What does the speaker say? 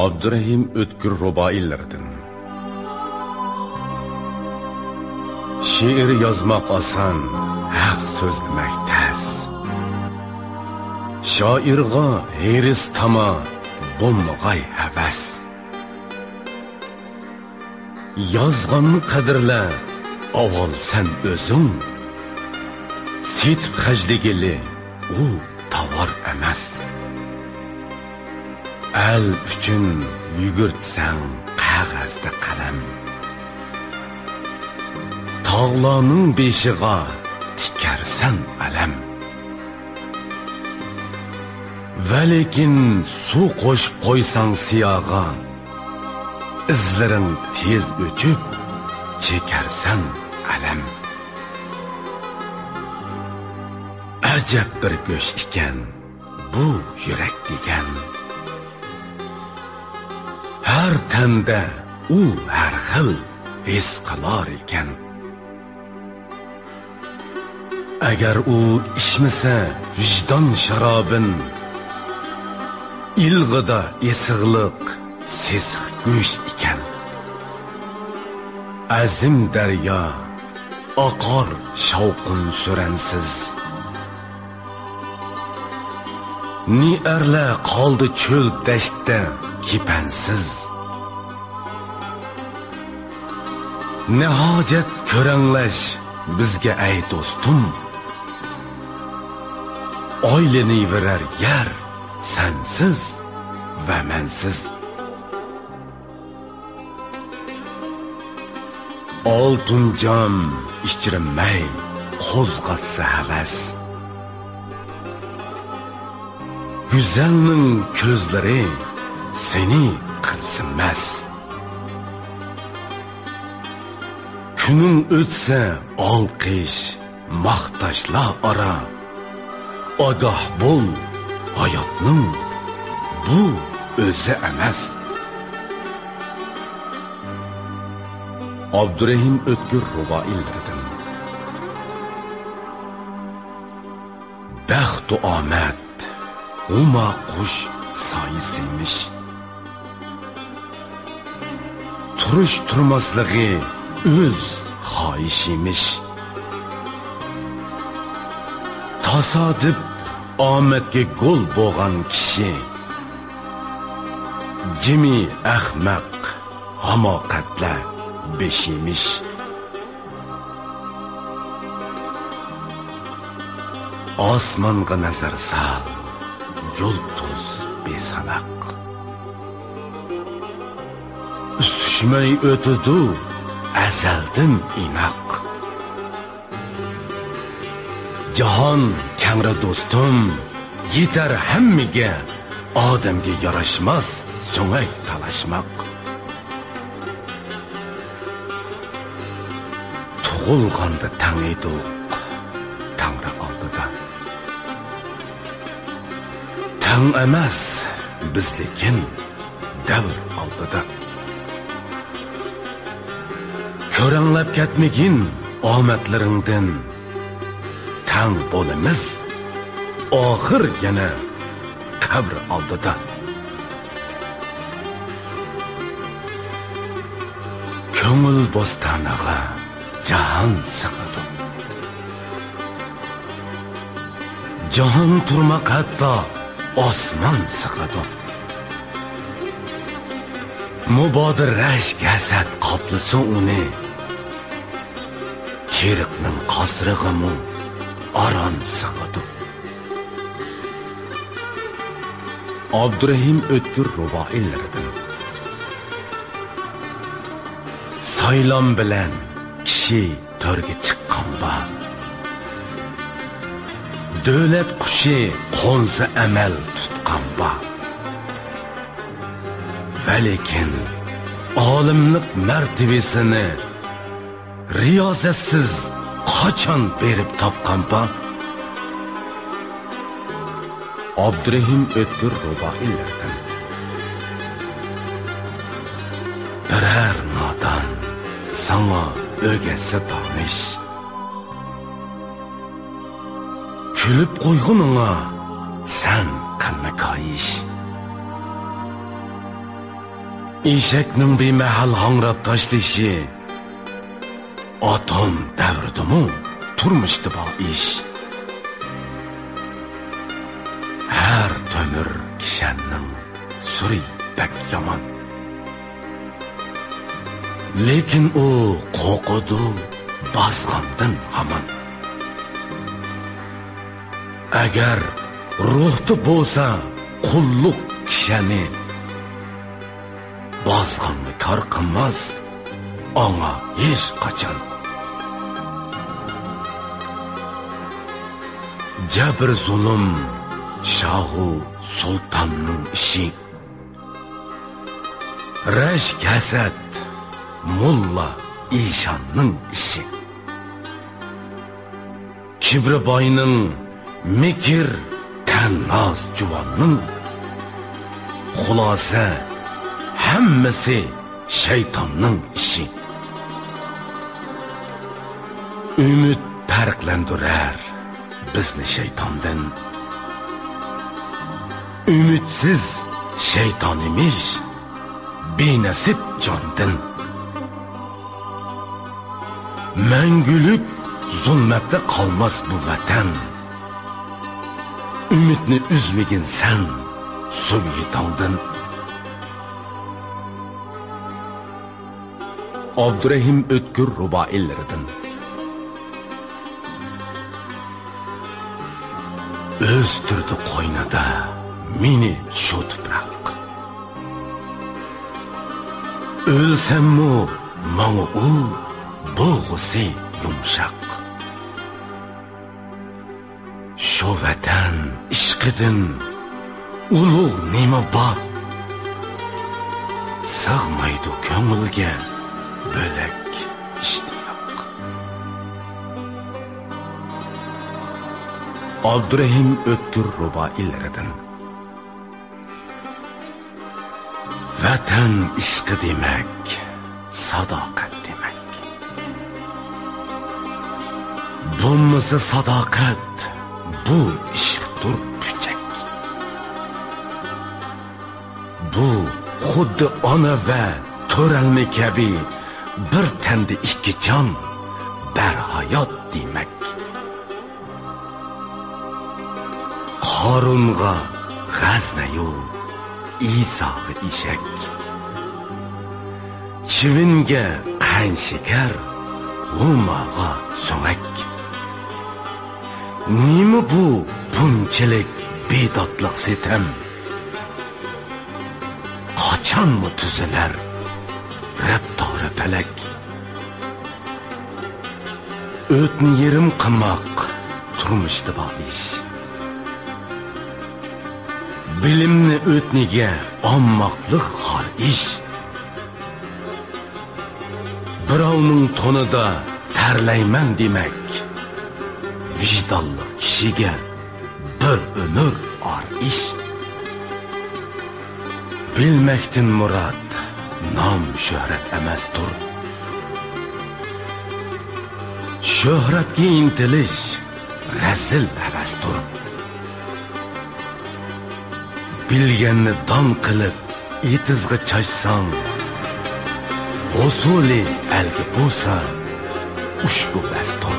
Abdurrəhim Ötkür Rubailərdən Şiir yazmaq asan, həq sözləmək təs Şairğa heris tama, qonmağay həvəs. Yazğanını qədirlə, avval sən özün. Sit xəcdigili, o tavar əməz Müzik al uchun yugurtsang qog'ozda qalam. Tog'larning beshig'a tikarsan alam. Va lekin suv qo'shib qo'ysang siyog'a izlaring tez o'chib chekarsan alam. Ajab bir go'sht ekan bu yurak degan har tanda u har xil his qilar ekan. Agar u ichmasa vijdon sharobin ilg'ida esig'liq sesiq go'sht ekan. Azim daryo oqor shovqin suransiz. Ni arla qoldi cho'l dashtda kepansiz. Ne hojat ko'ranglash bizga ay do'stim. Oylanaverar yar sensiz va mansiz. Oltin jon ichirmay qo'zg'atsa havas. Go'zalning ko'zlari seni qilsinmas. Kuning o'tsa olqish maqtashlar ora ogoh bo'l hayotning bu o'zi emas abdurahim o'tkir ruboiylardan baxtu omad uma qush soyisiymish turish turmasligi o'z xohishimish tasodif omadga gul bo'lgan kishi jimi ahmaq hamoqatla beshimish osmonga nazar sal yulduz besanaq. Usishmay o'tidi azaldan inoq. Jahon kamri do'stim yetar hammiga odamga yarashmas so'ngak talashmoq. Tug'ilganda tang edik tangri oldida. Tang emas biz lekin davr oldida. Ko'ranglab ketmagin omadlaringdan. Tang bo'limiz oxir yana qabr oldida. Ko'ngil bo'stoniga jahon sig'adi. Jahon turmaq hatto osmon sig'adi. Mubodir rashk hasad qoplasa uni keriqning qosrig'imu aron sig'adi abdurahim o'tkir ruboiylardan saylon bilan kishi to'rga chiqqanba davlat qushi qo'nsa amal tutqanba va lekin olimlik riyozatsiz qachon berib topqanba abdurahim o'tkir ruboiylardan biror nodon sana o'gasi tanish kulib qo'yg'in unga san qilma koyish eshakning bemahal hangrab tashlashi atom davridimu turmushda bor ish har tomir kishanning suri bak yomon lekin u qo'rqidi bosqondan hamon agar ruhda bo'lsa qulluq kishani bosqonni kor qilmas аңа еш қачан. Жәбір зұлым, шағу сұлтанның іші. Рәш кәсәт, мұлла ишанның іші. Кібір байның, мекір, тәнназ жуанның. Құласы, әммісі шайтанның іші. Umid farqlantirar bizni shaytondan umidsiz shayton emish benasib jondan mangulik zulmatda qolmas bu vatan umidni uzmagin san so'nggi tongdan abdurahim o'tkir ruboillaridan o'stirdi qo'ynida meni shu tuproq o'lsammu manga u bo'g'isi yumshoq. Shu vatan ishqidin ulug' nima bor? Sig'maydi ko'ngilga bo'lak. Abdurahim o'tkir ruboiylaridan vatan ishqi demak sadoqat demak bo'lmasa sadoqat bu ishqdir puchak bu xuddi ona va to'ralma kabi bir tanda ikki jon barhayot demak qorunga g'aznayu isog'i eshak chivinga qanshikar shakar so'mak. Nima bu bunchalik bedodliq setam qachonmi tuzilar raptora palak? O'tni yerim qilmoq turmushdi bor ish. Bilimni o'tniga ommoqlik xor ish birovning to'nida tarlayman demak vijdonli kishiga bir umr or ish bilmakdan murod nom shuhrat emasdir shuhratga intilish razil havasdir bilganni don qilib etizg'i chachsang usuli algi bo'lsa ushbu bastur